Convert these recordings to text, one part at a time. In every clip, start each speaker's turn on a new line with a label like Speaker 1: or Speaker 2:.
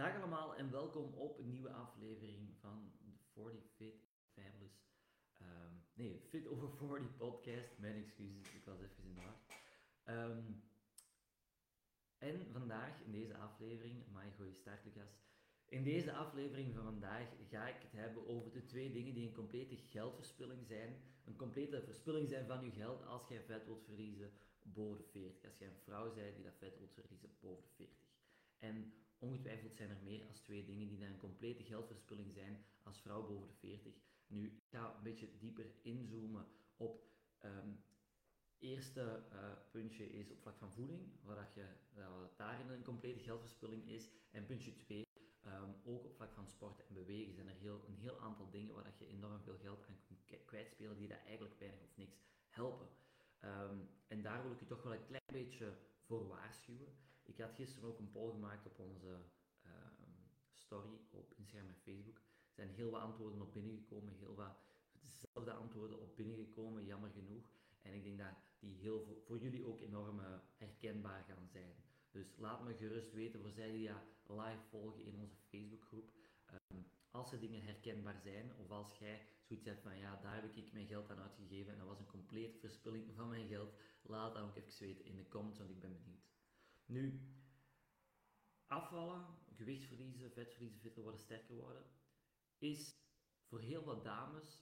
Speaker 1: Dag allemaal en welkom op een nieuwe aflevering van de 40 Fit Fabulous. ehm, nee, Fit Over 40 podcast. Mijn excuses, ik was even in de war. Ehm, en vandaag in deze aflevering, my goeie start. In deze aflevering van vandaag ga ik het hebben over de twee dingen die een complete geldverspilling zijn. Een complete verspilling zijn van je geld als jij vet wilt verliezen boven de 40. Als jij een vrouw bent die dat vet wilt verliezen boven de 40. En ongetwijfeld zijn er meer dan twee dingen die dan een complete geldverspilling zijn als vrouw boven de 40. Nu, ik ga een beetje dieper inzoomen op ehm eerste eh, puntje is op vlak van voeding, waar dat je, uh, wat daarin een complete geldverspilling is. En puntje 2, ehm, ook op vlak van sport en bewegen zijn er heel, een heel aantal dingen waar dat je enorm veel geld aan kunt kwijtspelen die dat eigenlijk weinig of niks helpen. Ehm, en daar wil ik je toch wel een klein beetje voor waarschuwen. Ik had gisteren ook een poll gemaakt op onze ehm, story op Instagram en Facebook. Er zijn heel wat antwoorden op binnengekomen, heel wat dezelfde antwoorden op binnengekomen, jammer genoeg. En ik denk dat die heel voor, jullie ook enorm eh, herkenbaar gaan zijn. Dus laat me gerust weten voor zij die ja live volgen in onze Facebookgroep. Um, als er dingen herkenbaar zijn, of als jij zoiets hebt van ja, daar heb ik mijn geld aan uitgegeven en dat was een complete verspilling van mijn geld, laat dat ook even weten in de comments, want ik ben benieuwd. Nu, afvallen, gewicht verliezen, vet verliezen, fitter worden, sterker worden, is voor heel wat dames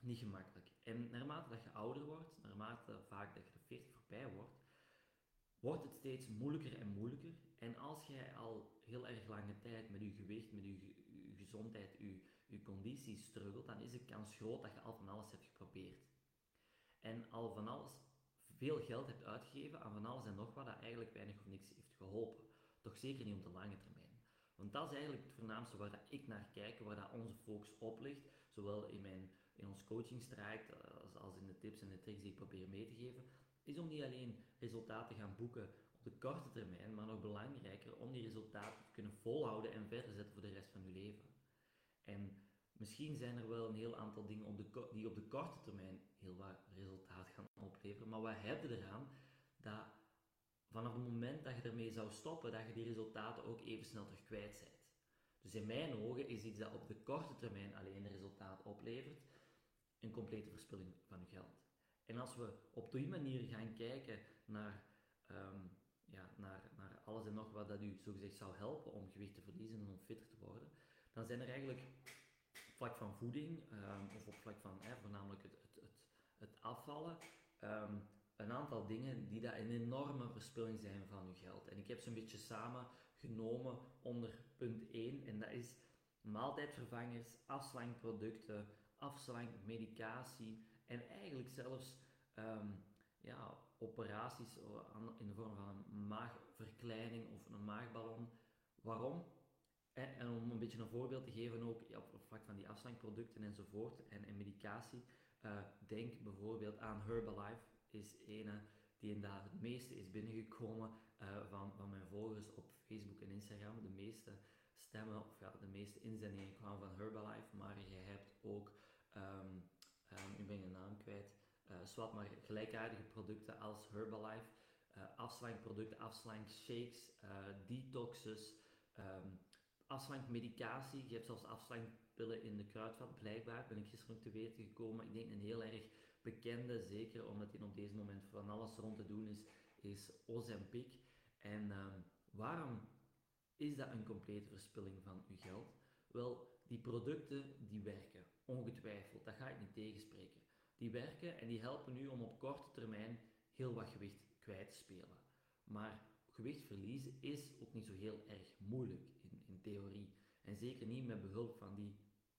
Speaker 1: niet gemakkelijk. En naarmate dat je ouder wordt, naarmate vaak dat je de 40 voorbij wordt, wordt het steeds moeilijker en moeilijker. En als jij al heel erg lange tijd met je gewicht, met je, gezondheid, je, je conditie struggelt, dan is de kans groot dat je al van alles hebt geprobeerd. En al van alles veel geld hebt uitgegeven aan van alles en nog wat dat eigenlijk weinig of niks heeft geholpen. Toch zeker niet op de lange termijn. Want dat is eigenlijk het voornaamste waar dat ik naar kijk, waar dat onze focus op ligt, zowel in, mijn, in ons coachingstraject als, als in de tips en de tricks die ik probeer mee te geven, is om niet alleen resultaten te gaan boeken op de korte termijn, maar nog belangrijker om die resultaten te kunnen volhouden en verder zetten voor de rest van je leven. En misschien zijn er wel een heel aantal dingen op de, die op de korte termijn heel wat resultaat gaan opleveren, maar wat heb je eraan dat vanaf het moment dat je ermee zou stoppen, dat je die resultaten ook even snel terug kwijt bent. Dus in mijn ogen is iets dat op de korte termijn alleen een resultaat oplevert, een complete verspilling van je geld. En als we op die manier gaan kijken naar, um, ja, naar, naar alles en nog wat dat u zogezegd zou helpen om gewicht te verliezen en om fitter te worden, dan zijn er eigenlijk vlak van voeding, um, of op vlak van eh, voornamelijk het, het, het, het afvallen, um, een aantal dingen die dat een enorme verspilling zijn van uw geld. En ik heb ze een beetje samengenomen onder punt 1 en dat is maaltijdvervangers, afslankproducten, afslankmedicatie en eigenlijk zelfs um, ja, operaties in de vorm van een maagverkleining of een maagballon. Waarom? En, om een beetje een voorbeeld te geven ook op het vlak van die afslankproducten enzovoort en, en medicatie, uh, denk bijvoorbeeld aan Herbalife is ene die inderdaad het meeste is binnengekomen uh, van, van mijn volgers op Facebook en Instagram. De meeste stemmen, of ja, de meeste inzendingen kwamen van Herbalife, maar je hebt ook, um, um, ik ben je naam kwijt, uh, maar gelijkaardige producten als Herbalife, afslankproducten, afslankshakes, detoxes, um, afslankmedicatie. Je hebt zelfs afslankpillen in de kruidvat, blijkbaar, ben ik gisteren ook te weten gekomen. Ik denk een heel erg bekende, zeker omdat hij op deze moment van alles rond te doen is, is Ozempic. En uh, waarom is dat een complete verspilling van uw geld? Wel, die producten die werken, ongetwijfeld, dat ga ik niet tegenspreken. Die werken en die helpen u om op korte termijn heel wat gewicht kwijt te spelen. Maar gewicht verliezen is ook niet zo heel erg moeilijk in, theorie. En zeker niet met behulp van die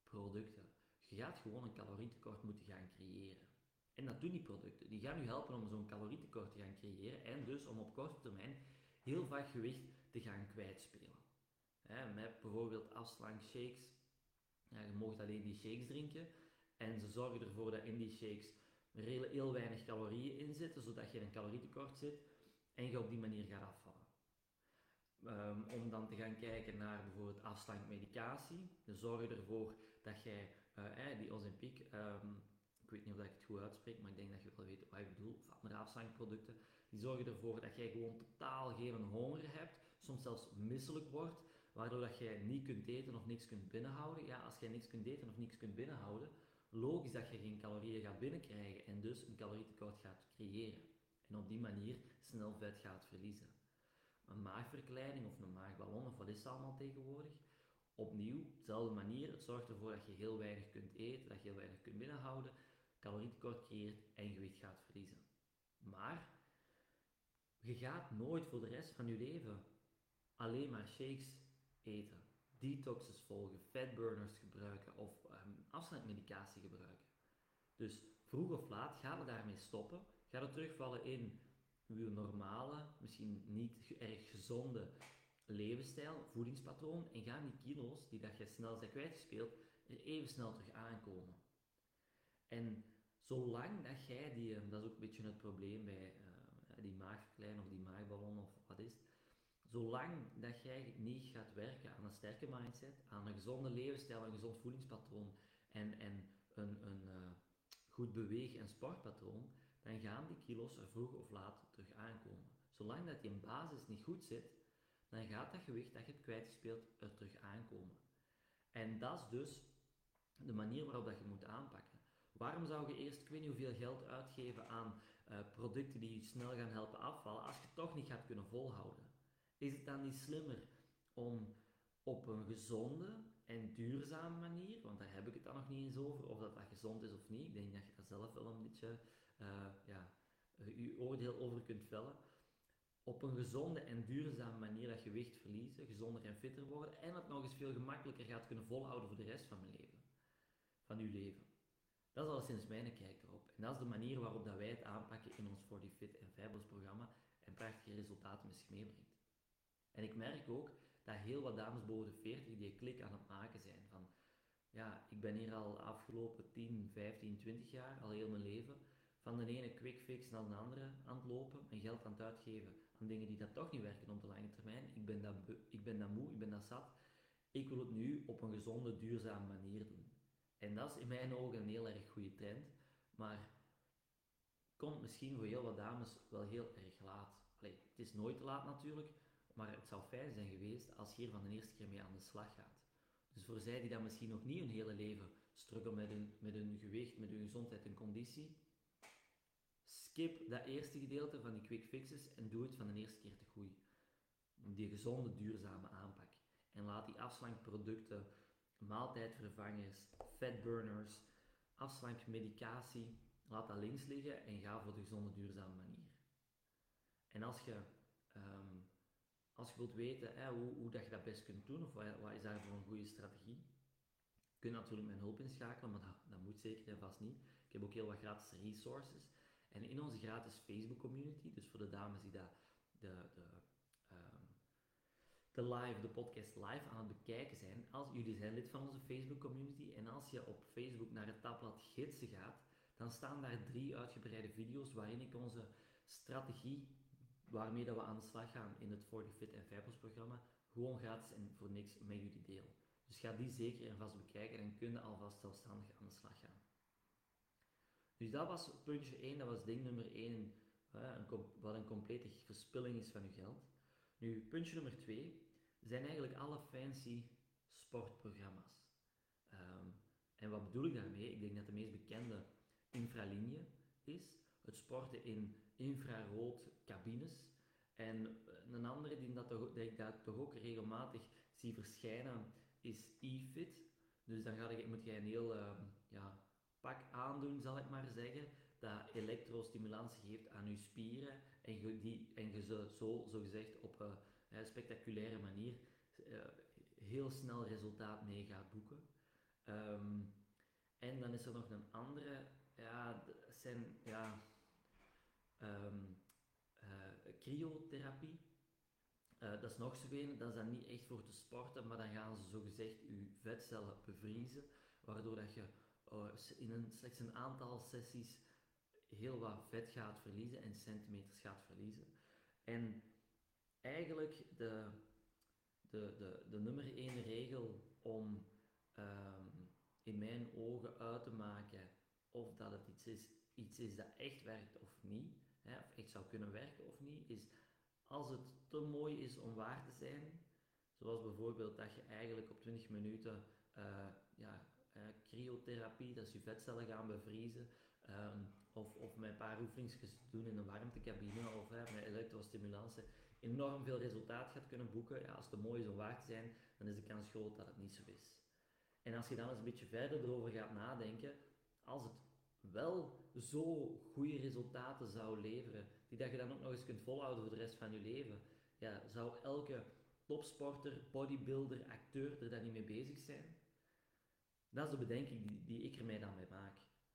Speaker 1: producten. Je gaat gewoon een calorietekort moeten gaan creëren. En dat doen die producten. Die gaan u helpen om zo'n calorietekort te gaan creëren en dus om op korte termijn heel vaak gewicht te gaan kwijtspelen. Met bijvoorbeeld afslankshakes. Ja, je mag alleen die shakes drinken en ze zorgen ervoor dat in die shakes heel, heel weinig calorieën in zitten, zodat je in een calorietekort zit en je op die manier gaat afvallen. Um, om dan te gaan kijken naar bijvoorbeeld afslankmedicatie. Ze zorgen ervoor dat jij uh, die Ozempic um, ik weet niet of ik het goed uitspreek, maar ik denk dat je wel weet wat ik bedoel, of andere afslankproducten, die zorgen ervoor dat jij gewoon totaal geen honger hebt, soms zelfs misselijk wordt, waardoor dat jij niet kunt eten of niks kunt binnenhouden. Ja, als jij niks kunt eten of niks kunt binnenhouden, logisch dat je geen calorieën gaat binnenkrijgen en dus een calorietekort gaat creëren. En op die manier snel vet gaat verliezen. Een maagverkleining of een maagballon of wat is het allemaal tegenwoordig? Opnieuw, dezelfde manier, het zorgt ervoor dat je heel weinig kunt eten, dat je heel weinig kunt binnenhouden, calorietekort creëert en gewicht gaat verliezen. Maar je gaat nooit voor de rest van je leven alleen maar shakes eten, detoxes volgen, fatburners gebruiken of um, afslankmedicatie gebruiken. Dus vroeg of laat gaan we daarmee stoppen, gaat het terugvallen in uw normale, misschien niet erg gezonde levensstijl, voedingspatroon en gaan die kilo's die dat je snel zijn kwijtgespeeld er even snel terug aankomen. En zolang dat jij die, ehm, dat is ook een beetje het probleem bij uh, die maagverklein of die maagballon of wat is zolang dat jij niet gaat werken aan een sterke mindset, aan een gezonde levensstijl, een gezond voedingspatroon en, en een, een goed beweeg- en sportpatroon, dan gaan die kilo's er vroeg of laat terug aankomen. Zolang dat in basis niet goed zit, dan gaat dat gewicht dat je hebt kwijtgespeeld er terug aankomen. En dat is dus de manier waarop dat je moet aanpakken. Waarom zou je eerst, ik weet niet hoeveel geld uitgeven aan uh, producten die je snel gaan helpen afvallen, als je het toch niet gaat kunnen volhouden? Is het dan niet slimmer om op een gezonde en duurzame manier, want daar heb ik het dan nog niet eens over, of dat dat gezond is of niet, ik denk dat je daar zelf wel een beetje uh, ja, je oordeel over kunt vellen, op een gezonde en duurzame manier dat gewicht verliezen, gezonder en fitter worden en het nog eens veel gemakkelijker gaat kunnen volhouden voor de rest van mijn leven, van uw leven. Dat is al sinds mijn kijk erop. En dat is de manier waarop dat wij het aanpakken in ons 40 Fit en Fabulous programma en prachtige resultaten met zich meebrengt. En ik merk ook dat heel wat dames boven de 40 die klik aan het maken zijn. Van, ja, ik ben hier al afgelopen 10, 15, 20 jaar, al heel mijn leven, van de ene quick fix naar de andere aan het lopen, en geld aan het uitgeven aan dingen die dat toch niet werken op de lange termijn. Ik ben dat, ik ben dat moe, ik ben dat zat. Ik wil het nu op een gezonde, duurzame manier doen. En dat is in mijn ogen een heel erg goede trend, maar komt misschien voor heel wat dames wel heel erg laat. Het is nooit te laat natuurlijk, maar het zou fijn zijn geweest als je hier van de eerste keer mee aan de slag gaat. Dus voor zij die dan misschien nog niet hun hele leven struggelen met hun, met hun gewicht, met hun gezondheid en conditie, skip dat eerste gedeelte van die quick fixes en doe het van de eerste keer te goed. Die gezonde, duurzame aanpak. En laat die afslankproducten, maaltijdvervangers, fatburners, afslankmedicatie, laat dat links liggen en ga voor de gezonde, duurzame manier. En als je um, als je wilt weten hè, hoe, hoe dat je dat best kunt doen, of wat, wat is daarvoor een goede strategie, kun je natuurlijk mijn hulp inschakelen, maar dat, dat moet zeker en vast niet. Ik heb ook heel wat gratis resources. En in onze gratis Facebook community, dus voor de dames die dat, de, de, um, de live, de podcast live aan het bekijken zijn, als jullie zijn lid van onze Facebook community en als je op Facebook naar het tabblad gidsen gaat, dan staan daar drie uitgebreide video's waarin ik onze strategie waarmee dat we aan de slag gaan in het 40 Fit en Fibers programma, gewoon gratis en voor niks met jullie deel. Dus ga die zeker en vast bekijken en kun je alvast zelfstandig aan de slag gaan. Dus dat was puntje 1, dat was ding nummer 1, een, wat een complete verspilling is van je geld. Nu, puntje nummer 2 zijn eigenlijk alle fancy sportprogramma's. Um, en wat bedoel ik daarmee? Ik denk dat de meest bekende infralinie is. Het sporten in infrarood cabines. En een andere die dat, dat ik dat toch ook regelmatig zie verschijnen is e-fit. Dus dan ga je, moet je een heel uh, ja, pak aandoen, zal ik maar zeggen, dat elektrostimulantie geeft aan je spieren en je, die, en je zo, zo, zo gezegd op een spectaculaire manier uh, heel snel resultaat mee gaat boeken. Um, en dan is er nog een andere, ja, zijn, ja, um, uh, cryotherapie. Uh, dat is nog zo dat is dan niet echt voor te sporten, maar dan gaan ze zogezegd je vetcellen bevriezen, waardoor dat je uh, in een, slechts een aantal sessies heel wat vet gaat verliezen en centimeters gaat verliezen. En eigenlijk de, de, de, de nummer één regel om um, in mijn ogen uit te maken of dat het iets is, iets is dat echt werkt of niet, hè, of echt zou kunnen werken of niet, is als het te mooi is om waar te zijn, Zoals bijvoorbeeld dat je eigenlijk op 20 minuten uh, ja, uh, cryotherapie, dat is je vetcellen gaan bevriezen, um, of, of met een paar oefeningsjes doen in een warmtecabine of uh, met elektrostimulansen, enorm veel resultaat gaat kunnen boeken. Ja, als het mooi is om waar te zijn, dan is de kans groot dat het niet zo is. En als je dan eens een beetje verder erover gaat nadenken, als het wel zo goede resultaten zou leveren, die dat je dan ook nog eens kunt volhouden voor de rest van je leven, ja, zou elke topsporter, bodybuilder, acteur er dan niet mee bezig zijn? Dat is de bedenking die, ik er mij dan mee maak.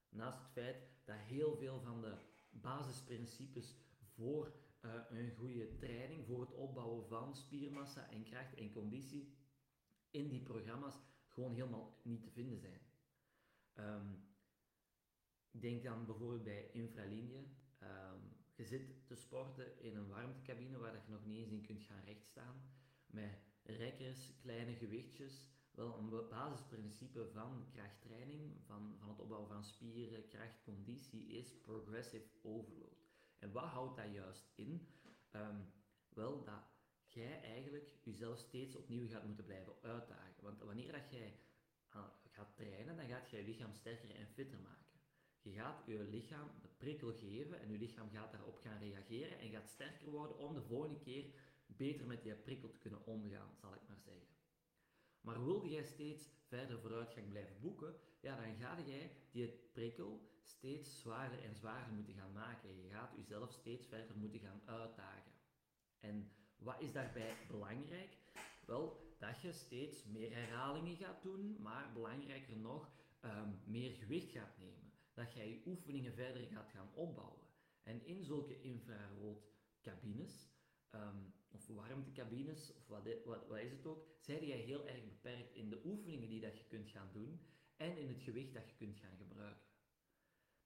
Speaker 1: Naast het feit dat heel veel van de basisprincipes voor uh, een goede training, voor het opbouwen van spiermassa en kracht en conditie in die programma's gewoon helemaal niet te vinden zijn. Um, denk dan bijvoorbeeld bij infralinie. Um, je zit te sporten in een warmtecabine waar je nog niet eens in kunt gaan rechtstaan, met rekkers, kleine gewichtjes. Wel, een basisprincipe van krachttraining, van, van het opbouwen van spieren, kracht, conditie, is progressive overload. En wat houdt dat juist in? Um, wel, dat jij eigenlijk jezelf steeds opnieuw gaat moeten blijven uitdagen. Want wanneer dat jij gaat trainen, dan gaat je je lichaam sterker en fitter maken. Je gaat je lichaam de prikkel geven en je lichaam gaat daarop gaan reageren en gaat sterker worden om de volgende keer beter met die prikkel te kunnen omgaan, zal ik maar zeggen. Maar wilde jij steeds verder vooruitgang blijven boeken, ja, dan ga jij die prikkel steeds zwaarder en zwaarder moeten gaan maken. Je gaat jezelf steeds verder moeten gaan uitdagen. En wat is daarbij belangrijk? Wel, dat je steeds meer herhalingen gaat doen, maar belangrijker nog, um, meer gewicht gaat nemen. Dat jij je oefeningen verder gaat gaan opbouwen. En in zulke infraroodcabines, um, of warmtecabines, of wat, wat, wat, is het ook, zijn jij heel erg beperkt in de oefeningen die dat je kunt gaan doen en in het gewicht dat je kunt gaan gebruiken.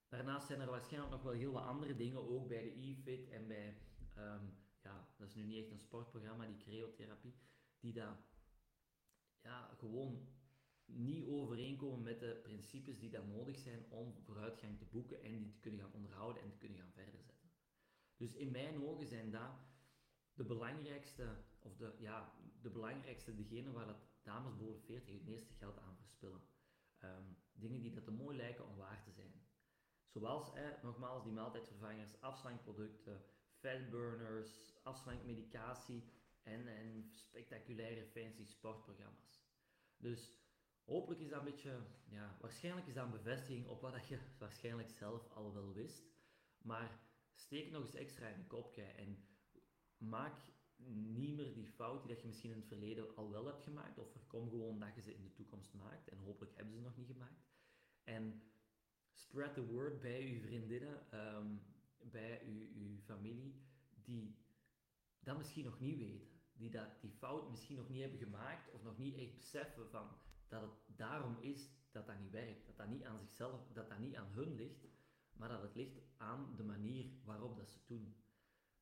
Speaker 1: Daarnaast zijn er waarschijnlijk nog wel heel wat andere dingen, ook bij de e-fit en bij um, ja, dat is nu niet echt een sportprogramma, die cryotherapie, die dat ja, gewoon niet overeenkomen met de principes die dan nodig zijn om vooruitgang te boeken en die te kunnen gaan onderhouden en te kunnen gaan verder zetten. Dus in mijn ogen zijn dat de belangrijkste, of de, ja, de belangrijkste, degene waar dat dames boven 40 het meeste geld aan verspillen. Um, dingen die dat te mooi lijken om waar te zijn. Zoals, nogmaals, die maaltijdvervangers, afslankproducten, fatburners, afslankmedicatie en, en spectaculaire fancy sportprogramma's. Dus hopelijk is dat een beetje, ja, waarschijnlijk is dat een bevestiging op wat je waarschijnlijk zelf al wel wist. Maar steek nog eens extra in de kopje en maak niet meer die fout die dat je misschien in het verleden al wel hebt gemaakt, of voorkom gewoon dat je ze in de toekomst maakt, en hopelijk hebben ze nog niet gemaakt. En spread the word bij uw vriendinnen, um, bij uw, uw familie, die dat misschien nog niet weten, die dat, die fout misschien nog niet hebben gemaakt, of nog niet echt beseffen van dat het daarom is dat dat niet werkt, dat dat niet aan zichzelf, dat dat niet aan hun ligt, maar dat het ligt aan de manier waarop dat ze het doen.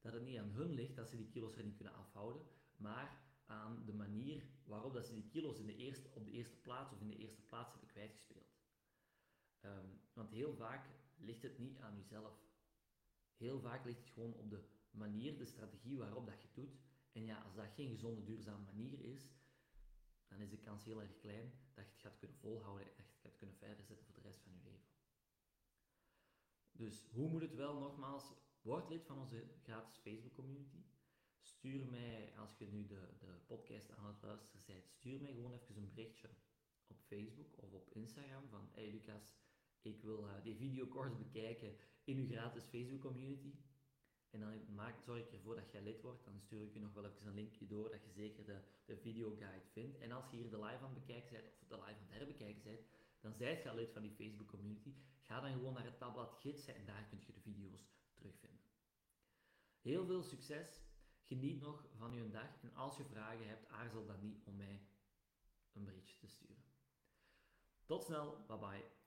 Speaker 1: Dat het niet aan hun ligt dat ze die kilo's er niet kunnen afhouden, maar aan de manier waarop dat ze die kilo's in de eerste, op de eerste plaats of in de eerste plaats hebben kwijtgespeeld. Um, want heel vaak ligt het niet aan jezelf. Heel vaak ligt het gewoon op de manier, de strategie waarop dat je het doet. En ja, als dat geen gezonde, duurzame manier is, dan is de kans heel erg klein dat je het gaat kunnen volhouden en dat je het gaat kunnen verder zetten voor de rest van je leven. Dus hoe moet het wel? Nogmaals, word lid van onze gratis Facebook community. Stuur mij, als je nu de, de podcast aan het luisteren bent, stuur mij gewoon even een berichtje op Facebook of op Instagram van hey Lucas, ik wil uh, die videocourse bekijken in uw gratis Facebook community. En dan maak, zorg ik ervoor dat jij lid wordt. Dan stuur ik je nog wel even een linkje door dat je zeker de, de videoguide vindt. En als je hier de live aan het bekijken bent, of de live aan het herbekijken bent, dan zijt je al lid van die Facebook community. Ga dan gewoon naar het tabblad gidsen en daar kun je de video's Heel veel succes. Geniet nog van uw dag. En als je vragen hebt, aarzel dan niet om mij een berichtje te sturen. Tot snel. Bye bye.